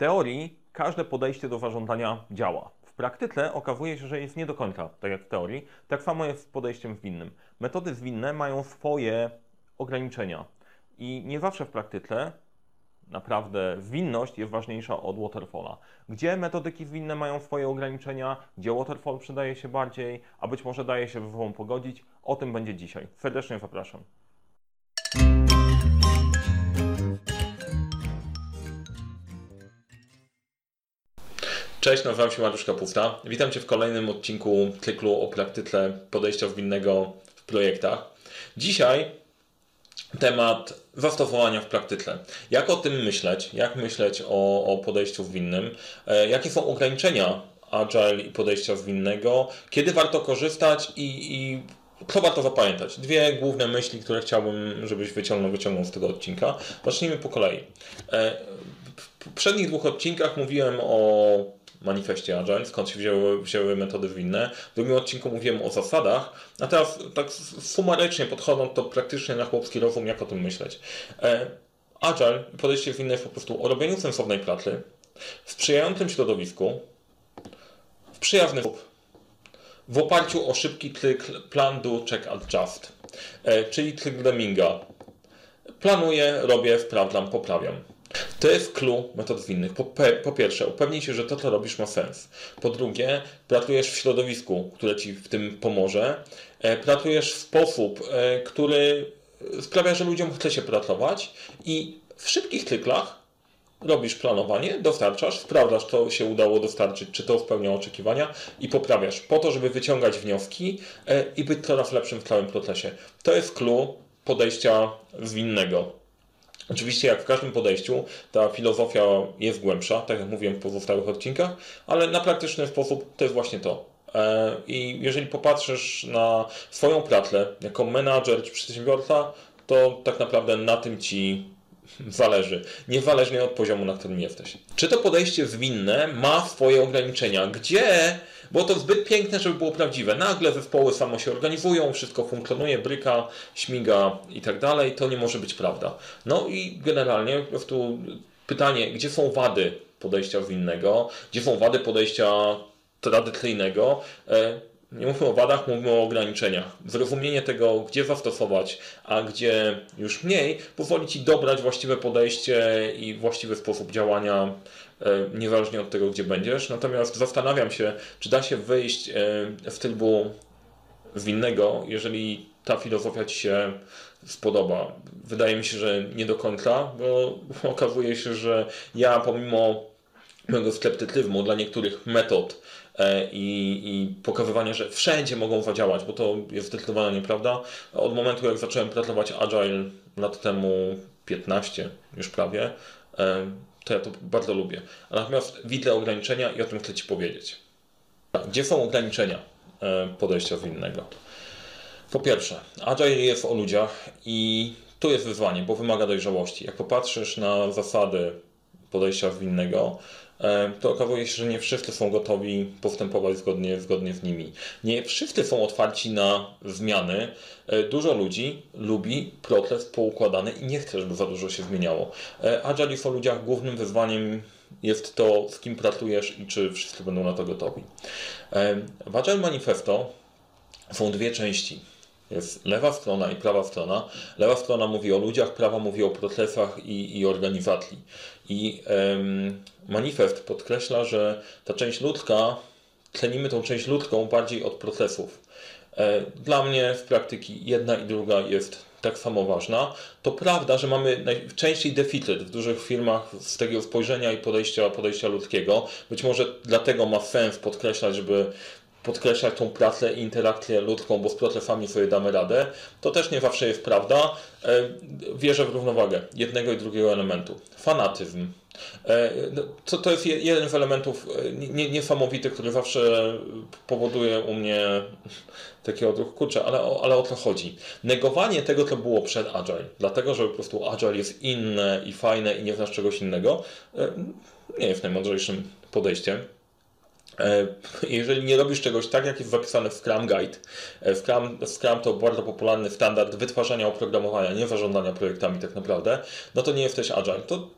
teorii każde podejście do zarządzania działa. W praktyce okazuje się, że jest nie do końca tak jak w teorii. Tak samo jest z podejściem zwinnym. Metody zwinne mają swoje ograniczenia i nie zawsze w praktyce naprawdę zwinność jest ważniejsza od waterfalla. Gdzie metodyki zwinne mają swoje ograniczenia, gdzie waterfall przydaje się bardziej, a być może daje się ze pogodzić, o tym będzie dzisiaj. Serdecznie zapraszam. Cześć, nazywam się Mariusz Kapusta. Witam Cię w kolejnym odcinku cyklu o praktyce podejścia zwinnego w projektach. Dzisiaj temat zastosowania w praktyce. Jak o tym myśleć? Jak myśleć o, o podejściu zwinnym? E, jakie są ograniczenia agile i podejścia zwinnego? Kiedy warto korzystać i, i co warto zapamiętać? Dwie główne myśli, które chciałbym, żebyś wyciągnął, wyciągnął z tego odcinka. Zacznijmy po kolei. E, w poprzednich dwóch odcinkach mówiłem o manifestie Agile, skąd się wzięły, wzięły metody winne. W drugim odcinku mówiłem o zasadach, a teraz tak sumarycznie podchodząc to praktycznie na chłopski rozum, jak o tym myśleć. E, Agile, podejście winne jest po prostu o robieniu sensownej pracy, w sprzyjającym środowisku, w przyjazny sposób, w oparciu o szybki cykl plan, do, check, adjust, e, czyli cykl Leminga. Planuję, robię, sprawdzam, poprawiam. To jest clue metod zwinnych. Po, po, pierwsze, upewnij się, że to, co robisz, ma sens. Po drugie, pracujesz w środowisku, które ci w tym pomoże. E, pracujesz w sposób, e, który sprawia, że ludziom chce się pracować i w szybkich cyklach robisz planowanie, dostarczasz, sprawdzasz, co się udało dostarczyć, czy to spełnia oczekiwania i poprawiasz po to, żeby wyciągać wnioski e, i być coraz lepszym w całym procesie. To jest clue podejścia zwinnego. Oczywiście, jak w każdym podejściu, ta filozofia jest głębsza, tak jak mówiłem w pozostałych odcinkach, ale na praktyczny sposób to jest właśnie to. E, I jeżeli popatrzysz na swoją pracę jako menadżer czy przedsiębiorca, to tak naprawdę na tym ci zależy, niezależnie od poziomu, na którym jesteś. Czy to podejście zwinne ma swoje ograniczenia? Gdzie było to zbyt piękne, żeby było prawdziwe. Nagle zespoły samo się organizują, wszystko funkcjonuje, bryka, śmiga i tak dalej. To nie może być prawda. No i generalnie po prostu pytanie, gdzie są wady podejścia winnego, gdzie są wady podejścia tradycyjnego. Nie mówimy o wadach, mówimy o ograniczeniach. Zrozumienie tego, gdzie zastosować, a gdzie już mniej, pozwoli Ci dobrać właściwe podejście i właściwy sposób działania E, niezależnie od tego, gdzie będziesz. Natomiast zastanawiam się, czy da się wyjść e, w trybu winnego, jeżeli ta filozofia Ci się spodoba. Wydaje mi się, że nie do końca, bo okazuje się, że ja pomimo mojego sceptycyzmu dla niektórych metod e, i, i że wszędzie mogą zadziałać, bo to jest zdecydowanie nieprawda. Od momentu, jak zacząłem pracować Agile lat temu 15 już prawie, to ja to bardzo lubię. Natomiast widzę ograniczenia i o tym chcę Ci powiedzieć. Gdzie są ograniczenia e, podejścia winnego? Po pierwsze, Agile jest o ludziach i tu jest wyzwanie, bo wymaga dojrzałości. Jak popatrzysz na zasady podejścia winnego, E, to okazuje się, że nie wszyscy są gotowi postępować zgodnie, zgodnie z nimi. Nie wszyscy są otwarci na zmiany. E, dużo ludzi lubi proces poukładany i nie chce, żeby za dużo się zmieniało. E, Agile o ludziach głównym wyzwaniem jest to, z kim pracujesz i czy wszyscy będą na to gotowi. W Agile Manifesto są dwie części. Jest lewa strona i prawa strona. Lewa strona mówi o ludziach, prawa mówi o procesach i, i organizacji. I um, manifest podkreśla, że ta część ludzka, cenimy tą część ludzką bardziej od procesów. E, dla mnie w praktyki jedna i druga jest tak samo ważna. To prawda, że mamy najczęściej deficyt w dużych firmach z tego spojrzenia i podejścia, podejścia ludzkiego. Być może dlatego ma sens podkreślać, żeby podkreślać tą pracę i interakcję ludzką, bo z procesami sobie damy radę, to też nie zawsze jest prawda. E, wierzę w równowagę jednego i drugiego elementu. Fanatyzm. E, no, to, to jest jeden z elementów e, niesamowitych, który zawsze powoduje u mnie taki odruch, kurczę, ale, ale o co chodzi? Negowanie tego, co było przed Agile, dlatego, że po prostu Agile jest inne i fajne i nie znasz czegoś innego, nie jest najmądrzejszym podejściem. E, jeżeli nie robisz czegoś tak, jak jest zapisane w Scrum Guide, e, Scrum, Scrum to bardzo popularny standard wytwarzania oprogramowania, nie zarządzania projektami tak naprawdę, no to nie jesteś agile. To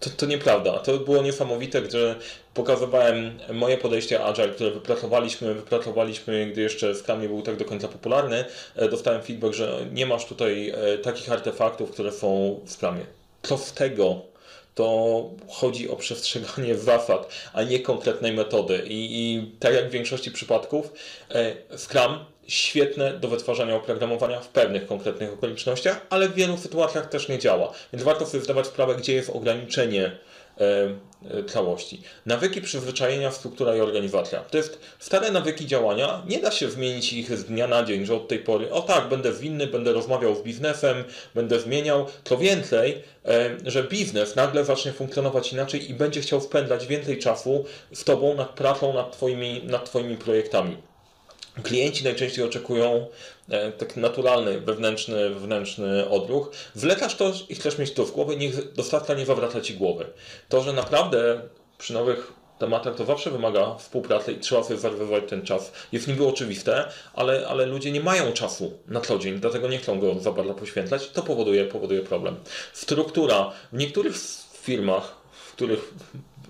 to, to nieprawda. To było niesamowite, gdy pokazywałem moje podejście Agile, które wypracowaliśmy, wypracowaliśmy, gdy jeszcze Scrum nie był tak do końca popularny. E, dostałem feedback, że nie masz tutaj takich artefaktów, które są w Scrumie. Co z tego? To chodzi o przestrzeganie zasad, a nie konkretnej metody. I, i tak jak w większości przypadków, e, Scrum świetne do wytwarzania oprogramowania w pewnych konkretnych okolicznościach, ale w wielu sytuacjach też nie działa. Więc warto sobie zdawać sprawę, gdzie jest ograniczenie całości. Nawyki przyzwyczajenia, struktura i organizacja. To jest stare nawyki działania. Nie da się zmienić ich z dnia na dzień, że od tej pory, o tak, będę winny, będę rozmawiał z biznesem, będę zmieniał. Co więcej, e, że biznes nagle zacznie funkcjonować inaczej i będzie chciał spędzać więcej czasu z Tobą nad pracą nad Twoimi, nad twoimi projektami. Klienci najczęściej oczekują e, tak naturalny, wewnętrzny, wewnętrzny odruch. Wlekasz to i chcesz mieć to w głowie, niech dostawca nie zawraca ci głowy. To, że naprawdę przy nowych tematach to zawsze wymaga współpracy i trzeba zarwywać ten czas. Jest niby oczywiste, ale, ale ludzie nie mają czasu na co dzień, dlatego nie chcą go za bardzo poświęcać. To powoduje, powoduje problem. Struktura. W niektórych firmach, których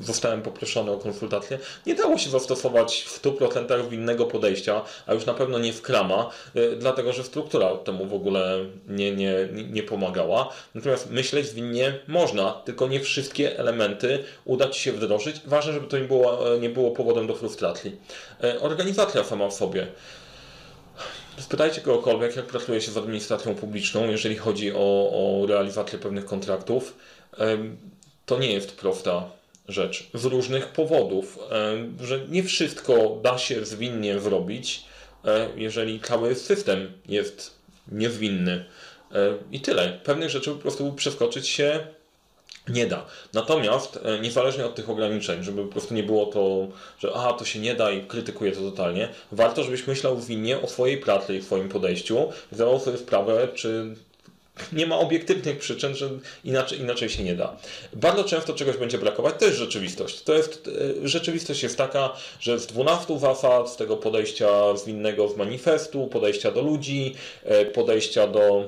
zostałem poproszony o konsultację, nie dało się zastosować w 100% innego podejścia, a już na pewno nie w krama, y, dlatego że struktura temu w ogóle nie, nie, nie pomagała. Natomiast myśleć zwinnie można, tylko nie wszystkie elementy uda Ci się wdrożyć. Ważne, żeby to nie było, nie było powodem do frustracji. Y, organizacja sama w sobie. Spytajcie kogokolwiek, jak pracuje się z administracją publiczną, jeżeli chodzi o, o realizację pewnych kontraktów. To nie jest prosta rzecz z różnych powodów, e, że nie wszystko da się zwinnie zrobić, e, jeżeli cały system jest niezwinny. E, I tyle. Pewnych rzeczy po prostu przeskoczyć się nie da. Natomiast niezależnie od tych ograniczeń, żeby po prostu nie było to, że aha, to się nie da i krytykuję to totalnie, warto, żebyś myślał zwinnie o swojej pracy i swoim podejściu, zdawał sobie sprawę, czy nie ma obiektywnych przyczyn, że inaczej, inaczej się nie da. Bardzo często czegoś będzie brakować, to jest rzeczywistość. To jest, e, rzeczywistość jest taka, że z 12 zasad, z tego podejścia zwinnego z manifestu, podejścia do ludzi, e, podejścia do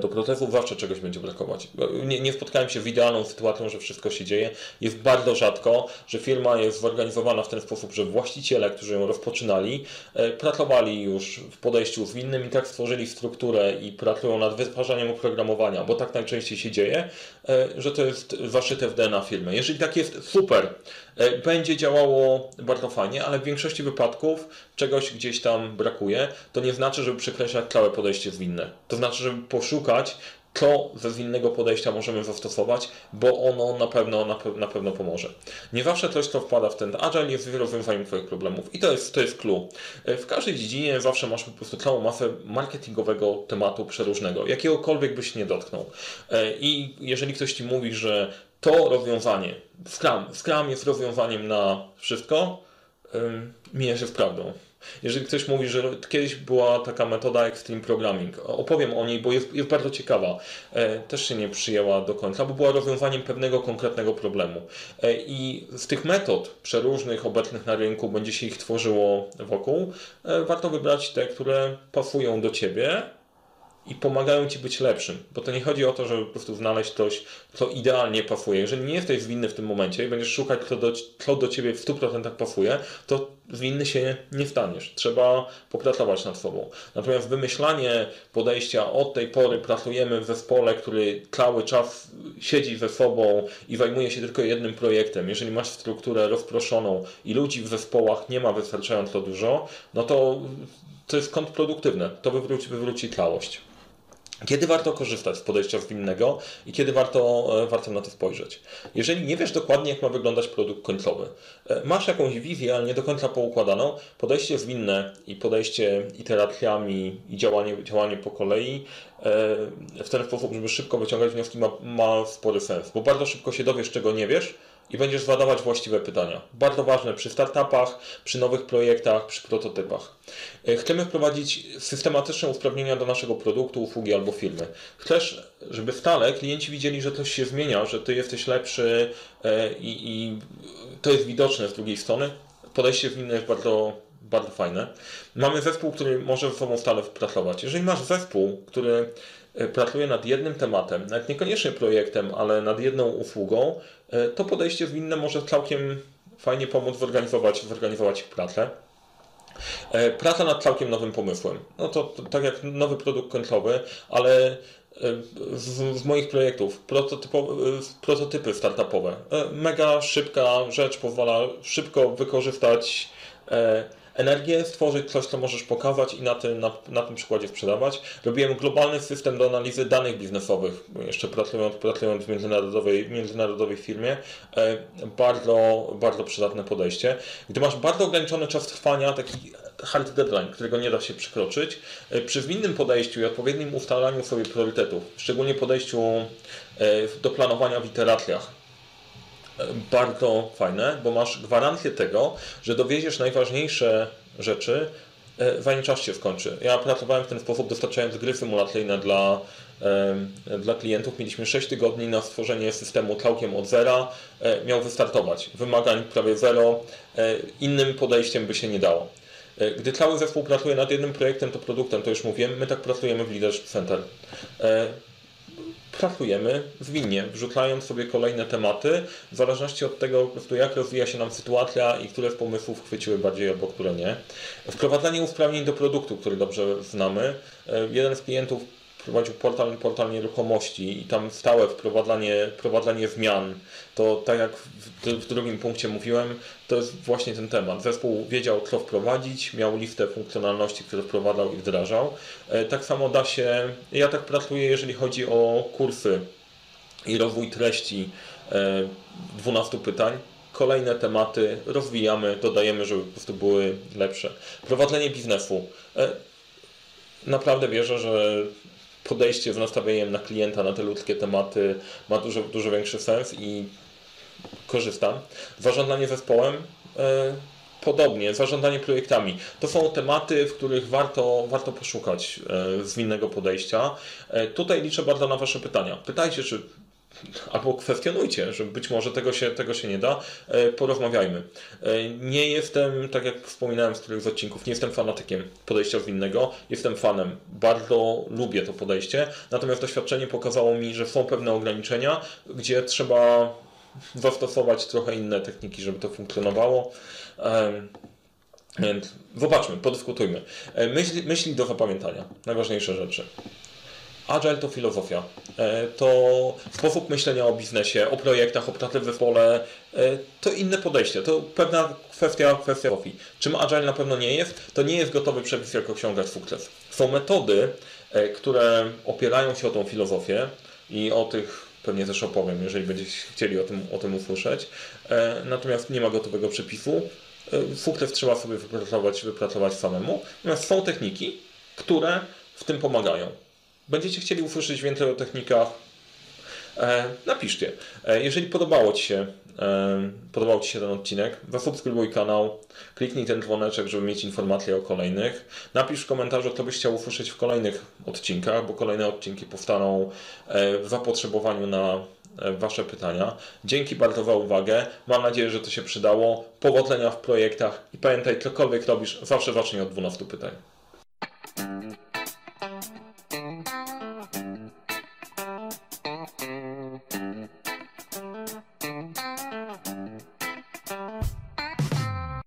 do procesów zawsze czegoś będzie brakować. Nie, nie spotkałem się z idealną sytuacją, że wszystko się dzieje. Jest bardzo rzadko, że firma jest zorganizowana w ten sposób, że właściciele, którzy ją rozpoczynali, e, pracowali już w podejściu zwinnym i tak stworzyli strukturę i pracują nad wytwarzaniem oprogramowania, bo tak najczęściej się dzieje, e, że to jest zaszyte w DNA firmy. Jeżeli tak jest, super. E, będzie działało bardzo fajnie, ale w większości wypadków czegoś gdzieś tam brakuje. To nie znaczy, żeby przekreślać całe podejście zwinne. To znaczy, żeby poszukać co ze zwinnego podejścia możemy zastosować, bo ono na pewno, na, pe na, pewno pomoże. Nie zawsze coś, co wpada w ten agile, jest rozwiązaniem Twoich problemów. I to jest, to jest clue. E, w każdej dziedzinie zawsze masz po prostu całą masę marketingowego tematu przeróżnego, jakiegokolwiek byś nie dotknął. E, I jeżeli ktoś Ci mówi, że to rozwiązanie, Scrum, Scrum jest rozwiązaniem na wszystko, się z prawdą. Jeżeli ktoś mówi, że kiedyś była taka metoda Extreme Programming, opowiem o niej, bo jest, jest bardzo ciekawa, e, też się nie przyjęła do końca, bo była rozwiązaniem pewnego konkretnego problemu. E, I z tych metod przeróżnych, obecnych na rynku, będzie się ich tworzyło wokół, e, warto wybrać te, które pasują do Ciebie, i pomagają ci być lepszym. Bo to nie chodzi o to, żeby po prostu znaleźć coś, co idealnie pasuje. Jeżeli nie jesteś zwinny w tym momencie i będziesz szukać, kto do, kto do ciebie w 100% pasuje, to zwinny się nie staniesz. Trzeba popracować nad sobą. Natomiast wymyślanie podejścia od tej pory pracujemy w zespole, który cały czas siedzi ze sobą i zajmuje się tylko jednym projektem. Jeżeli masz strukturę rozproszoną i ludzi w zespołach nie ma wystarczająco dużo, no to to jest kontrproduktywne. To wywróci, wywróci tlałość. Kiedy warto korzystać z podejścia zwinnego i kiedy warto, e, warto na to spojrzeć? Jeżeli nie wiesz dokładnie, jak ma wyglądać produkt końcowy, e, masz jakąś wizję, ale nie do końca poukładaną, podejście zwinne i podejście iteracjami i działanie, działanie po kolei e, w ten sposób, żeby szybko wyciągać wnioski, ma, ma spory sens, bo bardzo szybko się dowiesz, czego nie wiesz, i będziesz zadawać właściwe pytania. Bardzo ważne przy startupach, przy nowych projektach, przy prototypach. E, chcemy wprowadzić systematyczne usprawnienia do naszego produktu, usługi albo firmy. Chcesz, żeby stale klienci widzieli, że coś się zmienia, że ty jesteś lepszy e, i, i to jest widoczne z drugiej strony. Podejście w inne jest bardzo bardzo fajne. Mamy zespół, który może ze sobą stale pracować. Jeżeli masz zespół, który pracuje nad jednym tematem, nawet niekoniecznie projektem, ale nad jedną usługą, to podejście zwinne może całkiem fajnie pomóc zorganizować, zorganizować ich pracę. Praca nad całkiem nowym pomysłem. No to, to tak jak nowy produkt końcowy, ale z, z, moich projektów prototypy startupowe. Mega szybka rzecz, pozwala szybko wykorzystać energię, stworzyć coś, co możesz pokazać i na tym, na, na tym przykładzie sprzedawać. Robiłem globalny system do analizy danych biznesowych, jeszcze pracując, pracując w międzynarodowej, międzynarodowej firmie. E, bardzo, bardzo przydatne podejście. Gdy masz bardzo ograniczony czas trwania, taki hard deadline, którego nie da się przekroczyć, e, przy zwinnym podejściu i odpowiednim ustalaniu sobie priorytetów, szczególnie podejściu e, do planowania w iteracjach, bardzo fajne, bo masz gwarancję tego, że dowieziesz najważniejsze rzeczy, e, zanim czas się skończy. Ja pracowałem w ten sposób, dostarczając gry symulacyjne dla, dla klientów. Mieliśmy 6 tygodni na stworzenie systemu całkiem od zera. E, miał wystartować. Wymagań prawie zero. E, innym podejściem by się nie dało. Gdy cały zespół pracuje nad jednym projektem, to produktem, to już mówiłem, my tak pracujemy w Leadership Center pracujemy zwinnie, wrzucając sobie kolejne tematy, w zależności od tego, po prostu jak rozwija się nam sytuacja i które z pomysłów chwyciły bardziej albo które nie. Wprowadzanie usprawnień do produktu, który dobrze znamy. E, jeden z klientów prowadził portal, portal nieruchomości i tam stałe wprowadzanie, wprowadzanie zmian, to tak jak w, w, drugim punkcie mówiłem, to jest właśnie ten temat. Zespół wiedział, co wprowadzić, miał listę funkcjonalności, które wprowadzał i wdrażał. E, tak samo da się, ja tak pracuję, jeżeli chodzi o kursy i rozwój treści 12 e, pytań, kolejne tematy rozwijamy, dodajemy, żeby po prostu były lepsze. Prowadzenie biznesu. E, naprawdę wierzę, że podejście z nastawieniem na klienta, na te ludzkie tematy ma dużo, dużo większy sens i korzystam. Zarządzanie zespołem e, podobnie, zarządzanie projektami. To są tematy, w których warto, warto poszukać e, zwinnego podejścia. E, tutaj liczę bardzo na Wasze pytania. Pytajcie, czy albo kwestionujcie, że być może tego się, tego się nie da, e, porozmawiajmy. E, nie jestem, tak jak wspominałem z których z odcinków, nie jestem fanatykiem podejścia zwinnego, jestem fanem, bardzo lubię to podejście, natomiast doświadczenie pokazało mi, że są pewne ograniczenia, gdzie trzeba zastosować trochę inne techniki, żeby to funkcjonowało. Więc zobaczmy, podyskutujmy. E, myśli, myśli do zapamiętania, najważniejsze rzeczy. Agile to filozofia. E, to sposób myślenia o biznesie, o projektach, o pracy w zespole. E, to inne podejście. To pewna kwestia, kwestia filozofii. Czym Agile na pewno nie jest? To nie jest gotowy przepis, jak osiągać sukces. Są metody, e, które opierają się o tą filozofię i o tych pewnie też opowiem, jeżeli będziecie chcieli o tym, o tym usłyszeć. Natomiast nie ma gotowego przepisu. Sukces trzeba sobie wypracować, wypracować samemu. Natomiast są techniki, które w tym pomagają będziecie chcieli usłyszeć więcej o technikach, e, napiszcie. E, jeżeli podobało Ci się, e, podobał Ci się ten odcinek, zasubskrybuj kanał, kliknij ten dzwoneczek, żeby mieć informacje o kolejnych. Napisz w komentarzu, co byś chciał usłyszeć w kolejnych odcinkach, bo kolejne odcinki powstaną w zapotrzebowaniu na Wasze pytania. Dzięki bardzo za uwagę. Mam nadzieję, że to się przydało. Powodzenia w projektach i pamiętaj, cokolwiek robisz, zawsze zacznij od 12 pytań.